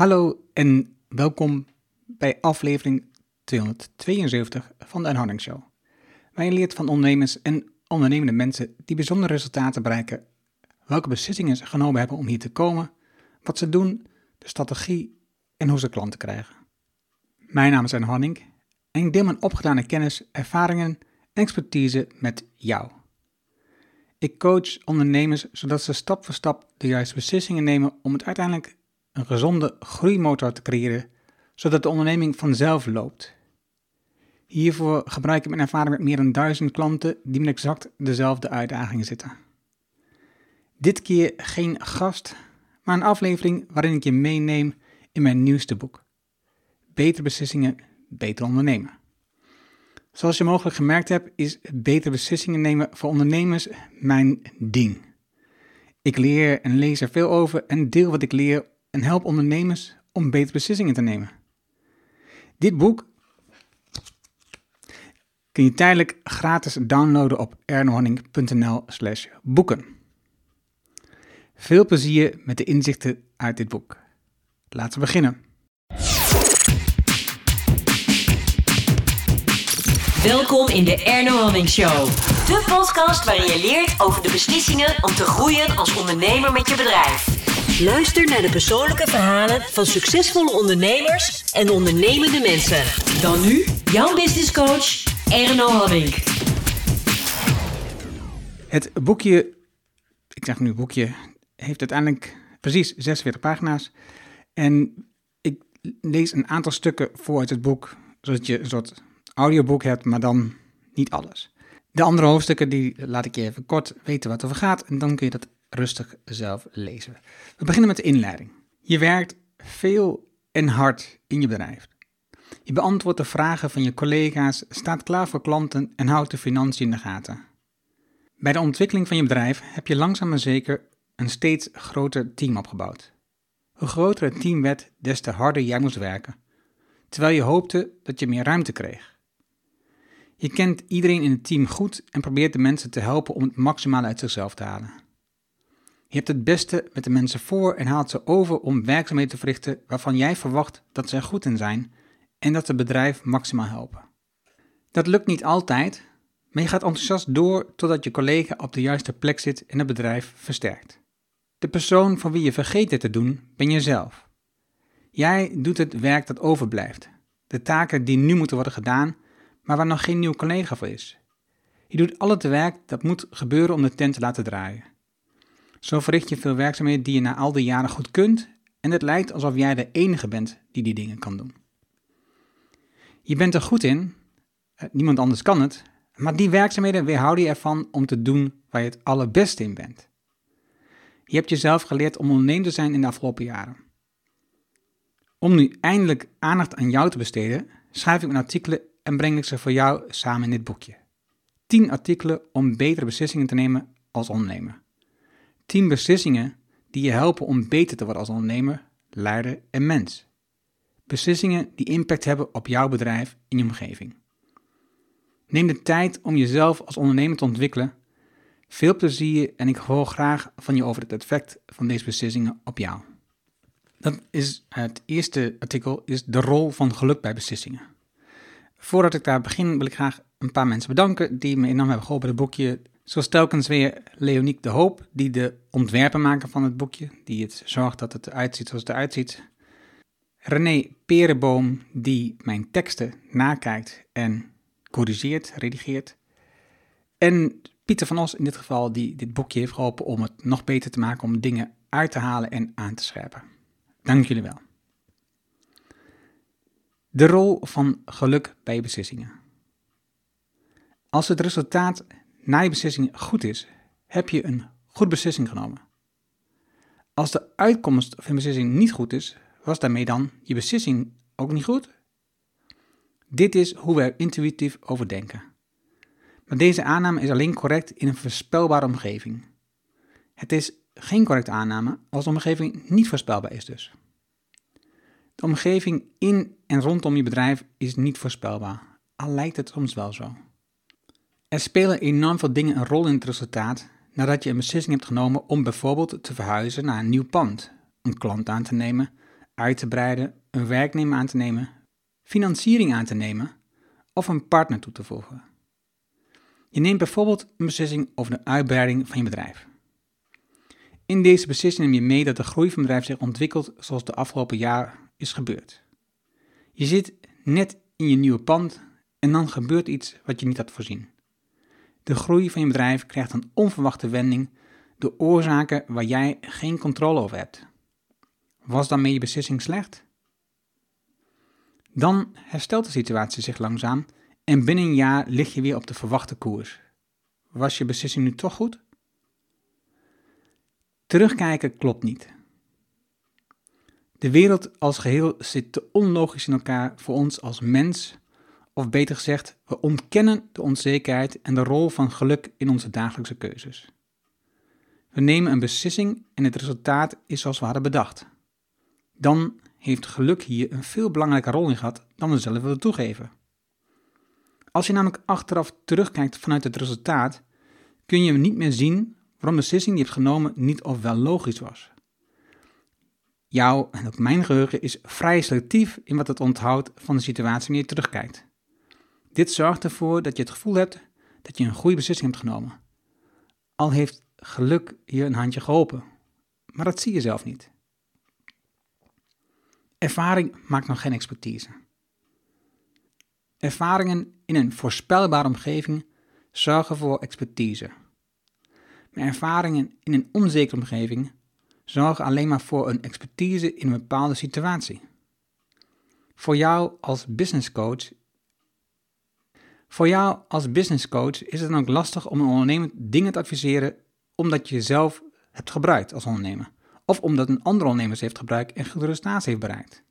Hallo en welkom bij aflevering 272 van de Enhouding Show. Je leert van ondernemers en ondernemende mensen die bijzondere resultaten bereiken, welke beslissingen ze genomen hebben om hier te komen, wat ze doen, de strategie en hoe ze klanten krijgen. Mijn naam is Anne en ik deel mijn opgedane kennis, ervaringen en expertise met jou. Ik coach ondernemers zodat ze stap voor stap de juiste beslissingen nemen om het uiteindelijk een gezonde groeimotor te creëren, zodat de onderneming vanzelf loopt. Hiervoor gebruik ik mijn ervaring met meer dan duizend klanten die met exact dezelfde uitdagingen zitten. Dit keer geen gast, maar een aflevering waarin ik je meeneem in mijn nieuwste boek. Betere beslissingen, beter ondernemen. Zoals je mogelijk gemerkt hebt, is betere beslissingen nemen voor ondernemers mijn ding. Ik leer en lees er veel over en deel wat ik leer en help ondernemers om betere beslissingen te nemen. Dit boek kun je tijdelijk gratis downloaden op ernohanning.nl slash boeken. Veel plezier met de inzichten uit dit boek. Laten we beginnen. Welkom in de Erno Show. De podcast waarin je leert over de beslissingen om te groeien als ondernemer met je bedrijf. Luister naar de persoonlijke verhalen van succesvolle ondernemers en ondernemende mensen. Dan nu, jouw business coach, Erno Hamming. Het boekje, ik zeg nu boekje, heeft uiteindelijk precies 46 pagina's. En ik lees een aantal stukken voor uit het boek, zodat je een soort audioboek hebt, maar dan niet alles. De andere hoofdstukken die laat ik je even kort weten wat over gaat en dan kun je dat rustig zelf lezen. We beginnen met de inleiding. Je werkt veel en hard in je bedrijf. Je beantwoordt de vragen van je collega's, staat klaar voor klanten en houdt de financiën in de gaten. Bij de ontwikkeling van je bedrijf heb je langzaam maar zeker een steeds groter team opgebouwd. Hoe groter het team werd, des te harder jij moest werken, terwijl je hoopte dat je meer ruimte kreeg. Je kent iedereen in het team goed en probeert de mensen te helpen om het maximale uit zichzelf te halen. Je hebt het beste met de mensen voor en haalt ze over om werkzaamheden te verrichten waarvan jij verwacht dat ze er goed in zijn en dat het bedrijf maximaal helpen. Dat lukt niet altijd, maar je gaat enthousiast door totdat je collega op de juiste plek zit en het bedrijf versterkt. De persoon van wie je vergeten te doen, ben jezelf. Jij doet het werk dat overblijft, de taken die nu moeten worden gedaan maar waar nog geen nieuw collega voor is. Je doet al het werk dat moet gebeuren om de tent te laten draaien. Zo verricht je veel werkzaamheden die je na al die jaren goed kunt en het lijkt alsof jij de enige bent die die dingen kan doen. Je bent er goed in, eh, niemand anders kan het, maar die werkzaamheden weerhouden je ervan om te doen waar je het allerbeste in bent. Je hebt jezelf geleerd om ondernemer te zijn in de afgelopen jaren. Om nu eindelijk aandacht aan jou te besteden, schrijf ik mijn artikelen en breng ik ze voor jou samen in dit boekje. 10 artikelen om betere beslissingen te nemen als ondernemer. 10 beslissingen die je helpen om beter te worden als ondernemer, leider en mens. Beslissingen die impact hebben op jouw bedrijf en je omgeving. Neem de tijd om jezelf als ondernemer te ontwikkelen. Veel plezier en ik hoor graag van je over het effect van deze beslissingen op jou. Dat is het eerste artikel, is de rol van geluk bij beslissingen. Voordat ik daar begin, wil ik graag een paar mensen bedanken die me enorm hebben geholpen het boekje. Zoals telkens weer Leoniek de Hoop, die de ontwerpen maken van het boekje, die het zorgt dat het eruit ziet zoals het eruit ziet. René Perenboom, die mijn teksten nakijkt en corrigeert, redigeert. En Pieter van Os in dit geval, die dit boekje heeft geholpen om het nog beter te maken, om dingen uit te halen en aan te scherpen. Dank jullie wel. De rol van geluk bij beslissingen. Als het resultaat na je beslissing goed is, heb je een goede beslissing genomen. Als de uitkomst van je beslissing niet goed is, was daarmee dan je beslissing ook niet goed? Dit is hoe we er intuïtief over denken. Maar deze aanname is alleen correct in een voorspelbare omgeving. Het is geen correcte aanname als de omgeving niet voorspelbaar is dus. De omgeving in en rondom je bedrijf is niet voorspelbaar, al lijkt het soms wel zo. Er spelen enorm veel dingen een rol in het resultaat nadat je een beslissing hebt genomen om bijvoorbeeld te verhuizen naar een nieuw pand, een klant aan te nemen, uit te breiden, een werknemer aan te nemen, financiering aan te nemen of een partner toe te voegen. Je neemt bijvoorbeeld een beslissing over de uitbreiding van je bedrijf. In deze beslissing neem je mee dat de groei van het bedrijf zich ontwikkelt zoals de afgelopen jaar is gebeurd. Je zit net in je nieuwe pand en dan gebeurt iets wat je niet had voorzien. De groei van je bedrijf krijgt een onverwachte wending door oorzaken waar jij geen controle over hebt. Was daarmee je beslissing slecht? Dan herstelt de situatie zich langzaam en binnen een jaar lig je weer op de verwachte koers. Was je beslissing nu toch goed? Terugkijken klopt niet. De wereld als geheel zit te onlogisch in elkaar voor ons als mens, of beter gezegd, we ontkennen de onzekerheid en de rol van geluk in onze dagelijkse keuzes. We nemen een beslissing en het resultaat is zoals we hadden bedacht. Dan heeft geluk hier een veel belangrijke rol in gehad dan we zelf willen toegeven. Als je namelijk achteraf terugkijkt vanuit het resultaat, kun je niet meer zien waarom de beslissing die je hebt genomen niet of wel logisch was. Jouw en ook mijn geheugen is vrij selectief in wat het onthoudt van de situatie wanneer je terugkijkt. Dit zorgt ervoor dat je het gevoel hebt dat je een goede beslissing hebt genomen. Al heeft geluk je een handje geholpen, maar dat zie je zelf niet. Ervaring maakt nog geen expertise. Ervaringen in een voorspelbare omgeving zorgen voor expertise. Maar ervaringen in een onzekere omgeving zorgen alleen maar voor een expertise in een bepaalde situatie. Voor jou als business coach voor jou als business coach is het dan ook lastig om een ondernemer dingen te adviseren omdat je zelf hebt gebruikt als ondernemer. Of omdat een andere ondernemer heeft gebruikt en goede resultaten heeft bereikt.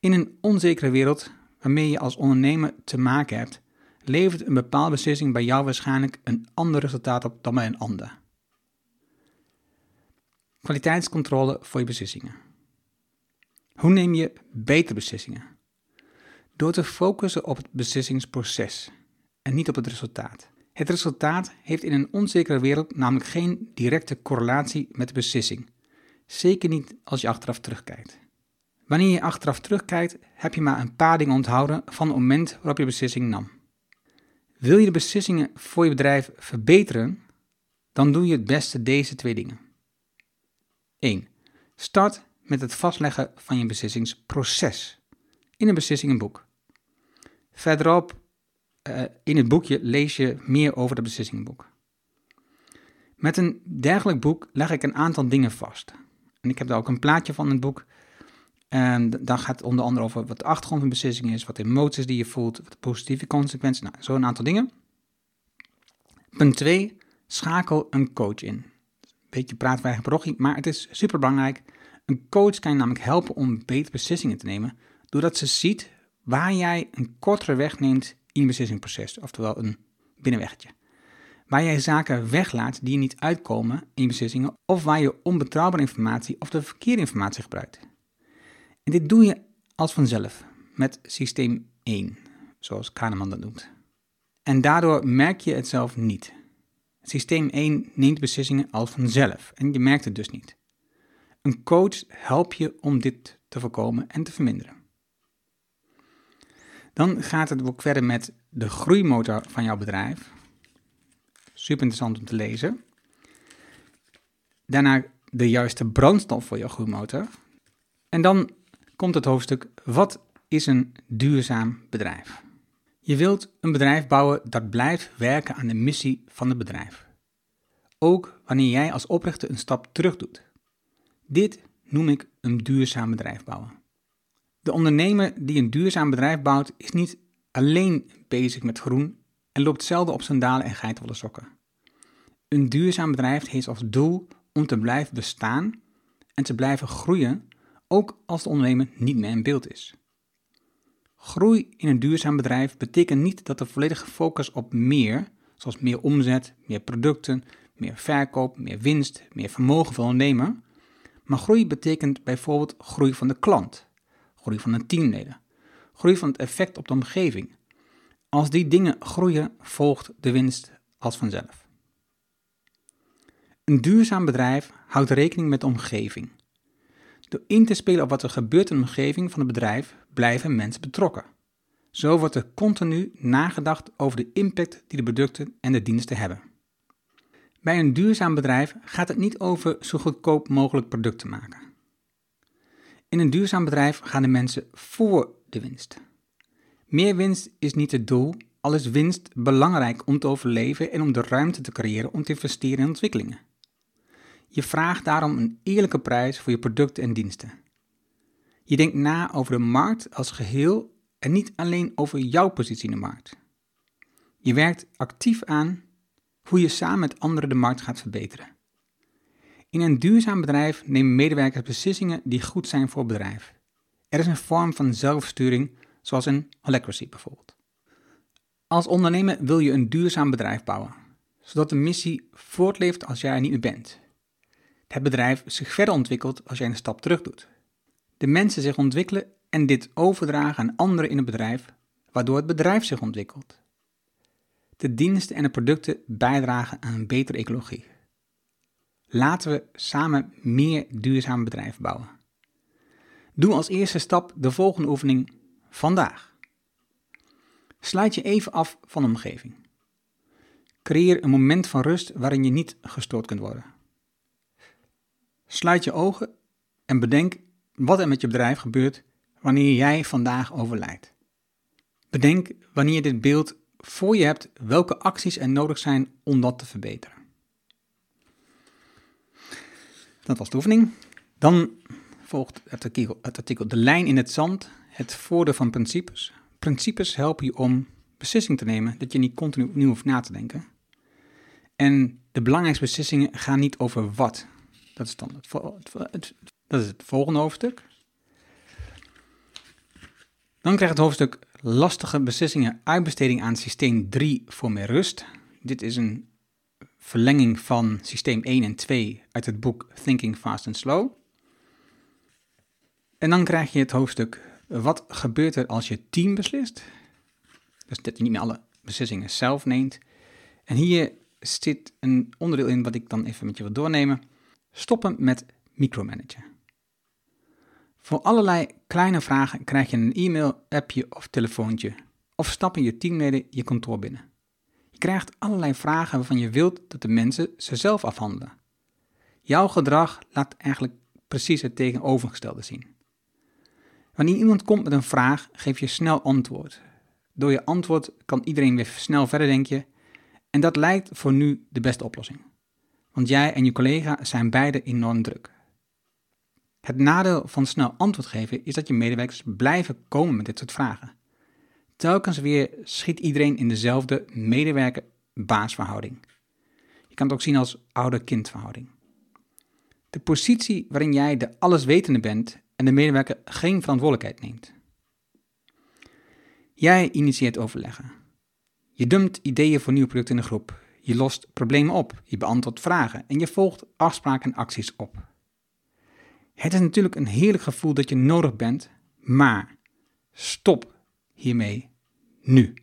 In een onzekere wereld waarmee je als ondernemer te maken hebt, levert een bepaalde beslissing bij jou waarschijnlijk een ander resultaat op dan bij een ander. Kwaliteitscontrole voor je beslissingen. Hoe neem je betere beslissingen? Door te focussen op het beslissingsproces en niet op het resultaat. Het resultaat heeft in een onzekere wereld namelijk geen directe correlatie met de beslissing. Zeker niet als je achteraf terugkijkt. Wanneer je achteraf terugkijkt, heb je maar een paar dingen onthouden van het moment waarop je beslissing nam. Wil je de beslissingen voor je bedrijf verbeteren, dan doe je het beste deze twee dingen. 1. Start met het vastleggen van je beslissingsproces in een beslissingenboek. Verderop uh, in het boekje lees je meer over het beslissingenboek. Met een dergelijk boek leg ik een aantal dingen vast. En ik heb daar ook een plaatje van in het boek. En dan gaat het onder andere over wat de achtergrond van beslissing is, wat de emoties die je voelt, wat de positieve consequenties, nou, zo een aantal dingen. Punt 2, schakel een coach in. Beetje praatwijge parochie, maar het is super belangrijk. Een coach kan je namelijk helpen om betere beslissingen te nemen, doordat ze ziet waar jij een kortere weg neemt in je beslissingsproces, oftewel een binnenweggetje. Waar jij zaken weglaat die je niet uitkomen in je beslissingen, of waar je onbetrouwbare informatie of de verkeerde informatie gebruikt. En dit doe je als vanzelf met systeem 1, zoals Kahneman dat noemt. En daardoor merk je het zelf niet. Systeem 1 neemt beslissingen als vanzelf en je merkt het dus niet. Een coach helpt je om dit te voorkomen en te verminderen. Dan gaat het ook verder met de groeimotor van jouw bedrijf. Super interessant om te lezen. Daarna de juiste brandstof voor jouw groeimotor. En dan komt het hoofdstuk Wat is een duurzaam bedrijf? Je wilt een bedrijf bouwen dat blijft werken aan de missie van het bedrijf. Ook wanneer jij als oprichter een stap terug doet. Dit noem ik een duurzaam bedrijf bouwen. De ondernemer die een duurzaam bedrijf bouwt, is niet alleen bezig met groen en loopt zelden op sandalen en geitenwolle sokken. Een duurzaam bedrijf heeft als doel om te blijven bestaan en te blijven groeien, ook als de ondernemer niet meer in beeld is. Groei in een duurzaam bedrijf betekent niet dat de volledige focus op meer, zoals meer omzet, meer producten, meer verkoop, meer winst, meer vermogen voor ondernemer, maar groei betekent bijvoorbeeld groei van de klant, groei van de teamleden, groei van het effect op de omgeving. Als die dingen groeien, volgt de winst als vanzelf. Een duurzaam bedrijf houdt rekening met de omgeving. Door in te spelen op wat er gebeurt in de omgeving van het bedrijf, blijven mensen betrokken. Zo wordt er continu nagedacht over de impact die de producten en de diensten hebben. Bij een duurzaam bedrijf gaat het niet over zo goedkoop mogelijk producten maken. In een duurzaam bedrijf gaan de mensen voor de winst. Meer winst is niet het doel, al is winst belangrijk om te overleven en om de ruimte te creëren om te investeren in ontwikkelingen. Je vraagt daarom een eerlijke prijs voor je producten en diensten. Je denkt na over de markt als geheel en niet alleen over jouw positie in de markt. Je werkt actief aan hoe je samen met anderen de markt gaat verbeteren. In een duurzaam bedrijf nemen medewerkers beslissingen die goed zijn voor het bedrijf. Er is een vorm van zelfsturing, zoals een Holacracy bijvoorbeeld. Als ondernemer wil je een duurzaam bedrijf bouwen, zodat de missie voortleeft als jij er niet meer bent. Het bedrijf zich verder ontwikkelt als jij een stap terug doet. De mensen zich ontwikkelen en dit overdragen aan anderen in het bedrijf, waardoor het bedrijf zich ontwikkelt. De diensten en de producten bijdragen aan een betere ecologie. Laten we samen meer duurzame bedrijven bouwen. Doe als eerste stap de volgende oefening vandaag. Sluit je even af van de omgeving. Creëer een moment van rust waarin je niet gestoord kunt worden. Sluit je ogen en bedenk wat er met je bedrijf gebeurt wanneer jij vandaag overlijdt. Bedenk wanneer je dit beeld voor je hebt welke acties er nodig zijn om dat te verbeteren. Dat was de oefening. Dan volgt het artikel, het artikel De lijn in het zand, het voordeel van principes. Principes helpen je om beslissingen te nemen dat je niet continu opnieuw hoeft na te denken. En de belangrijkste beslissingen gaan niet over wat. Dat is dan het, dat is het volgende hoofdstuk. Dan krijgt het hoofdstuk lastige beslissingen uitbesteding aan systeem 3 voor meer rust. Dit is een verlenging van systeem 1 en 2 uit het boek Thinking Fast and Slow. En dan krijg je het hoofdstuk wat gebeurt er als je team beslist. Dus dat je niet alle beslissingen zelf neemt. En hier zit een onderdeel in wat ik dan even met je wil doornemen. Stoppen met micromanagen. Voor allerlei kleine vragen krijg je een e-mail, appje of telefoontje. Of stappen je teamleden je kantoor binnen. Krijgt allerlei vragen waarvan je wilt dat de mensen ze zelf afhandelen. Jouw gedrag laat eigenlijk precies het tegenovergestelde zien. Wanneer iemand komt met een vraag, geef je snel antwoord. Door je antwoord kan iedereen weer snel verder denken en dat lijkt voor nu de beste oplossing. Want jij en je collega zijn beide enorm druk. Het nadeel van snel antwoord geven is dat je medewerkers blijven komen met dit soort vragen. Telkens weer schiet iedereen in dezelfde medewerker-baasverhouding. Je kan het ook zien als ouder-kindverhouding. De positie waarin jij de alleswetende bent en de medewerker geen verantwoordelijkheid neemt. Jij initieert overleggen. Je dumpt ideeën voor nieuwe producten in de groep. Je lost problemen op. Je beantwoordt vragen en je volgt afspraken en acties op. Het is natuurlijk een heerlijk gevoel dat je nodig bent, maar stop hiermee nu.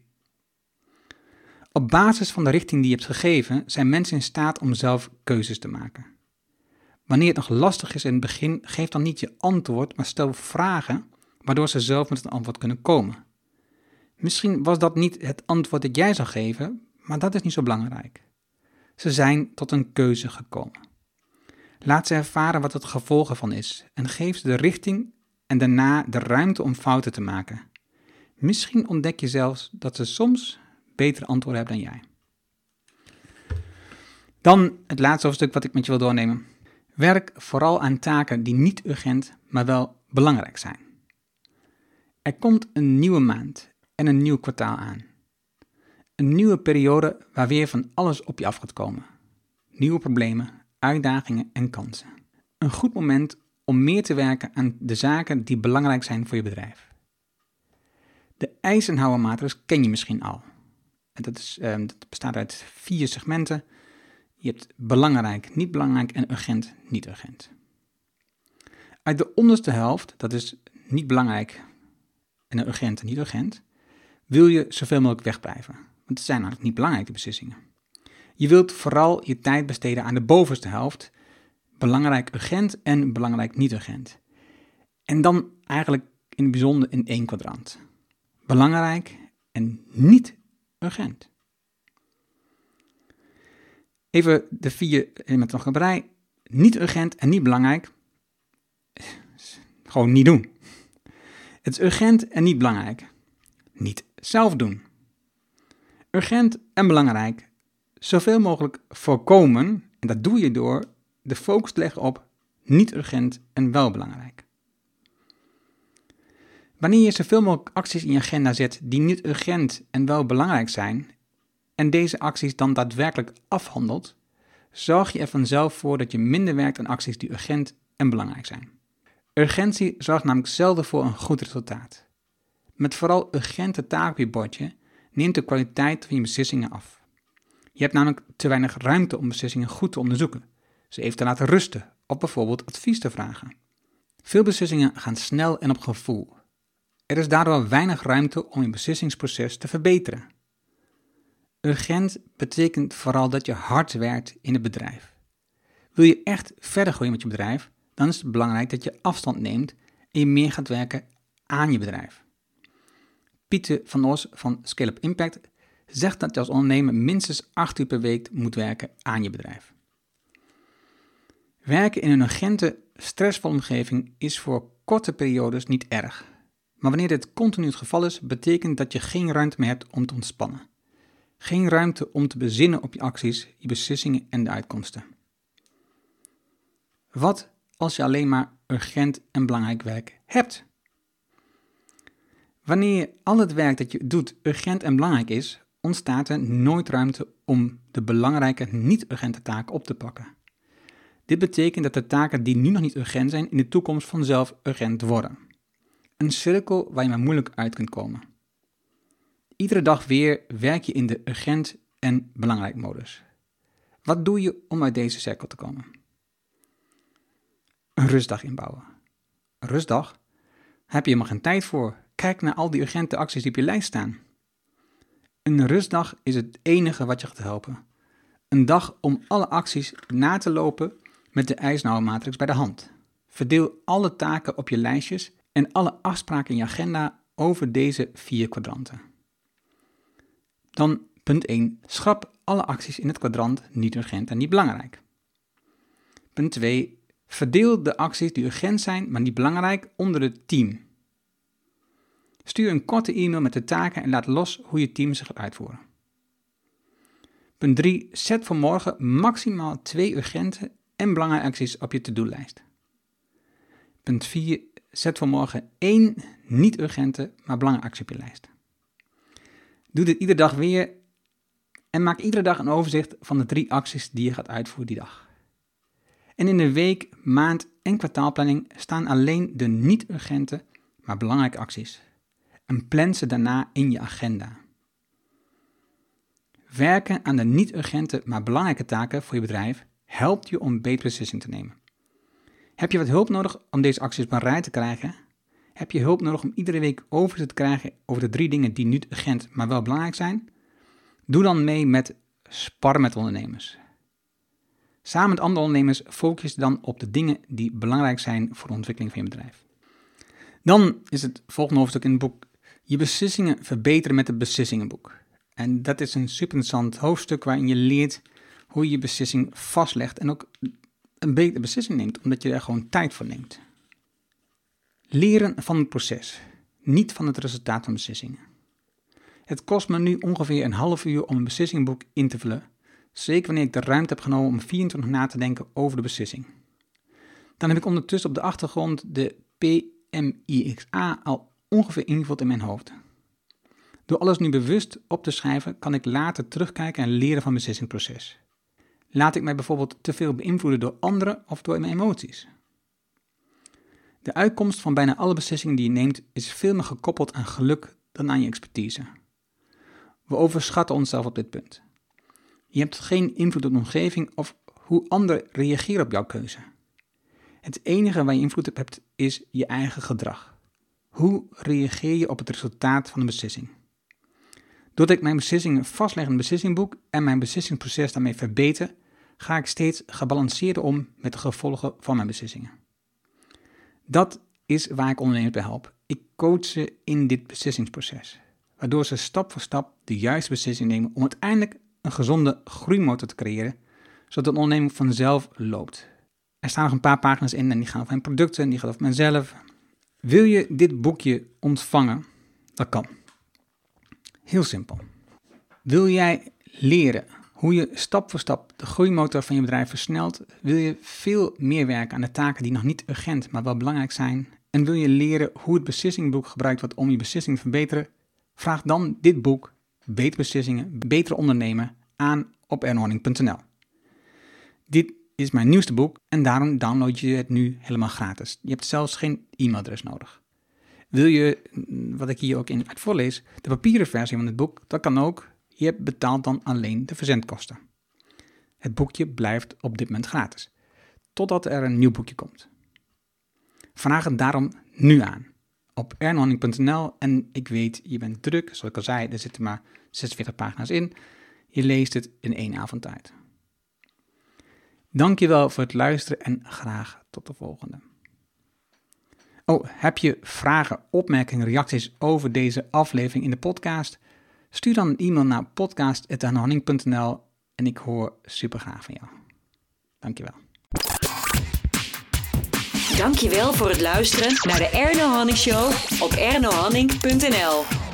Op basis van de richting die je hebt gegeven, zijn mensen in staat om zelf keuzes te maken. Wanneer het nog lastig is in het begin, geef dan niet je antwoord, maar stel vragen waardoor ze zelf met het antwoord kunnen komen. Misschien was dat niet het antwoord dat jij zou geven, maar dat is niet zo belangrijk. Ze zijn tot een keuze gekomen. Laat ze ervaren wat het gevolg ervan is en geef ze de richting en daarna de ruimte om fouten te maken. Misschien ontdek je zelfs dat ze soms betere antwoorden hebben dan jij. Dan het laatste hoofdstuk wat ik met je wil doornemen. Werk vooral aan taken die niet urgent, maar wel belangrijk zijn. Er komt een nieuwe maand en een nieuw kwartaal aan. Een nieuwe periode waar weer van alles op je af gaat komen. Nieuwe problemen, uitdagingen en kansen. Een goed moment om meer te werken aan de zaken die belangrijk zijn voor je bedrijf. De Eisenhower-matrix ken je misschien al. Dat, is, ehm, dat bestaat uit vier segmenten. Je hebt belangrijk, niet belangrijk en urgent, niet urgent. Uit de onderste helft, dat is niet belangrijk en urgent en niet urgent, wil je zoveel mogelijk wegblijven. Want het zijn eigenlijk niet belangrijke beslissingen. Je wilt vooral je tijd besteden aan de bovenste helft, belangrijk urgent en belangrijk niet urgent. En dan eigenlijk in het bijzonder in één kwadrant. Belangrijk en niet urgent. Even de vier elementen nog op rij. Niet urgent en niet belangrijk. Gewoon niet doen. Het is urgent en niet belangrijk. Niet zelf doen. Urgent en belangrijk. Zoveel mogelijk voorkomen. En dat doe je door de focus te leggen op niet urgent en wel belangrijk. Wanneer je zoveel mogelijk acties in je agenda zet die niet urgent en wel belangrijk zijn, en deze acties dan daadwerkelijk afhandelt, zorg je er vanzelf voor dat je minder werkt aan acties die urgent en belangrijk zijn. Urgentie zorgt namelijk zelden voor een goed resultaat. Met vooral urgente taken op je bordje neemt de kwaliteit van je beslissingen af. Je hebt namelijk te weinig ruimte om beslissingen goed te onderzoeken, ze even te laten rusten of bijvoorbeeld advies te vragen. Veel beslissingen gaan snel en op gevoel. Er is daardoor weinig ruimte om je beslissingsproces te verbeteren. Urgent betekent vooral dat je hard werkt in het bedrijf. Wil je echt verder groeien met je bedrijf, dan is het belangrijk dat je afstand neemt en je meer gaat werken aan je bedrijf. Pieter van Os van Scale Up Impact zegt dat je als ondernemer minstens 8 uur per week moet werken aan je bedrijf. Werken in een urgente, stressvolle omgeving is voor korte periodes niet erg. Maar wanneer dit continu het geval is, betekent dat je geen ruimte meer hebt om te ontspannen. Geen ruimte om te bezinnen op je acties, je beslissingen en de uitkomsten. Wat als je alleen maar urgent en belangrijk werk hebt? Wanneer al het werk dat je doet urgent en belangrijk is, ontstaat er nooit ruimte om de belangrijke niet-urgente taken op te pakken. Dit betekent dat de taken die nu nog niet urgent zijn, in de toekomst vanzelf urgent worden. Een cirkel waar je maar moeilijk uit kunt komen. Iedere dag weer werk je in de urgent en belangrijk modus. Wat doe je om uit deze cirkel te komen? Een rustdag inbouwen. Een rustdag? Heb je helemaal geen tijd voor. Kijk naar al die urgente acties die op je lijst staan. Een rustdag is het enige wat je gaat helpen. Een dag om alle acties na te lopen met de Eisenhower-matrix bij de hand. Verdeel alle taken op je lijstjes en alle afspraken in je agenda over deze vier kwadranten. Dan punt 1. Schrap alle acties in het kwadrant niet urgent en niet belangrijk. Punt 2. Verdeel de acties die urgent zijn, maar niet belangrijk, onder het team. Stuur een korte e-mail met de taken en laat los hoe je team zich gaat uitvoeren. Punt 3. Zet voor morgen maximaal twee urgente en belangrijke acties op je to-do-lijst. Punt 4. Zet voor één niet-urgente, maar belangrijke actie op je lijst. Doe dit iedere dag weer en maak iedere dag een overzicht van de drie acties die je gaat uitvoeren die dag. En in de week, maand en kwartaalplanning staan alleen de niet-urgente, maar belangrijke acties. En plan ze daarna in je agenda. Werken aan de niet-urgente, maar belangrijke taken voor je bedrijf helpt je om betere beslissingen te nemen. Heb je wat hulp nodig om deze acties rij te krijgen? Heb je hulp nodig om iedere week overzicht te krijgen over de drie dingen die niet urgent, maar wel belangrijk zijn? Doe dan mee met Spar met ondernemers. Samen met andere ondernemers focus je dan op de dingen die belangrijk zijn voor de ontwikkeling van je bedrijf. Dan is het volgende hoofdstuk in het boek Je beslissingen verbeteren met het beslissingenboek. En dat is een super interessant hoofdstuk waarin je leert hoe je je beslissing vastlegt en ook een betere beslissing neemt, omdat je er gewoon tijd voor neemt. Leren van het proces, niet van het resultaat van beslissingen. Het kost me nu ongeveer een half uur om een beslissingboek in te vullen, zeker wanneer ik de ruimte heb genomen om 24 na te denken over de beslissing. Dan heb ik ondertussen op de achtergrond de PMIXA al ongeveer ingevuld in mijn hoofd. Door alles nu bewust op te schrijven, kan ik later terugkijken en leren van het beslissingsproces. Laat ik mij bijvoorbeeld te veel beïnvloeden door anderen of door mijn emoties? De uitkomst van bijna alle beslissingen die je neemt is veel meer gekoppeld aan geluk dan aan je expertise. We overschatten onszelf op dit punt. Je hebt geen invloed op de omgeving of hoe anderen reageren op jouw keuze. Het enige waar je invloed op hebt is je eigen gedrag. Hoe reageer je op het resultaat van een beslissing? Doordat ik mijn beslissingen vastleg in een beslissingboek en mijn beslissingsproces daarmee verbeter, ga ik steeds gebalanceerder om met de gevolgen van mijn beslissingen. Dat is waar ik ondernemers bij help. Ik coach ze in dit beslissingsproces, waardoor ze stap voor stap de juiste beslissing nemen om uiteindelijk een gezonde groeimotor te creëren, zodat de onderneming vanzelf loopt. Er staan nog een paar pagina's in en die gaan over mijn producten en die gaan over mezelf. Wil je dit boekje ontvangen? Dat kan. Heel simpel. Wil jij leren hoe je stap voor stap de groeimotor van je bedrijf versnelt? Wil je veel meer werken aan de taken die nog niet urgent, maar wel belangrijk zijn? En wil je leren hoe het beslissingboek gebruikt wordt om je beslissing te verbeteren? Vraag dan dit boek, Beter Beslissingen, Beter Ondernemen, aan op. Dit is mijn nieuwste boek en daarom download je het nu helemaal gratis. Je hebt zelfs geen e-mailadres nodig. Wil je, wat ik hier ook in uit voorlees, de papieren versie van het boek, dat kan ook. Je betaalt dan alleen de verzendkosten. Het boekje blijft op dit moment gratis, totdat er een nieuw boekje komt. Vraag het daarom nu aan op ernhonning.nl en ik weet, je bent druk, zoals ik al zei, er zitten maar 46 pagina's in. Je leest het in één avond tijd. Dankjewel voor het luisteren en graag tot de volgende. Oh, heb je vragen, opmerkingen, reacties over deze aflevering in de podcast? Stuur dan een e-mail naar podcast.aanhanning.nl en ik hoor super graag van jou. Dankjewel. Dankjewel voor het luisteren naar de Erno Hanning Show op ernohanning.nl.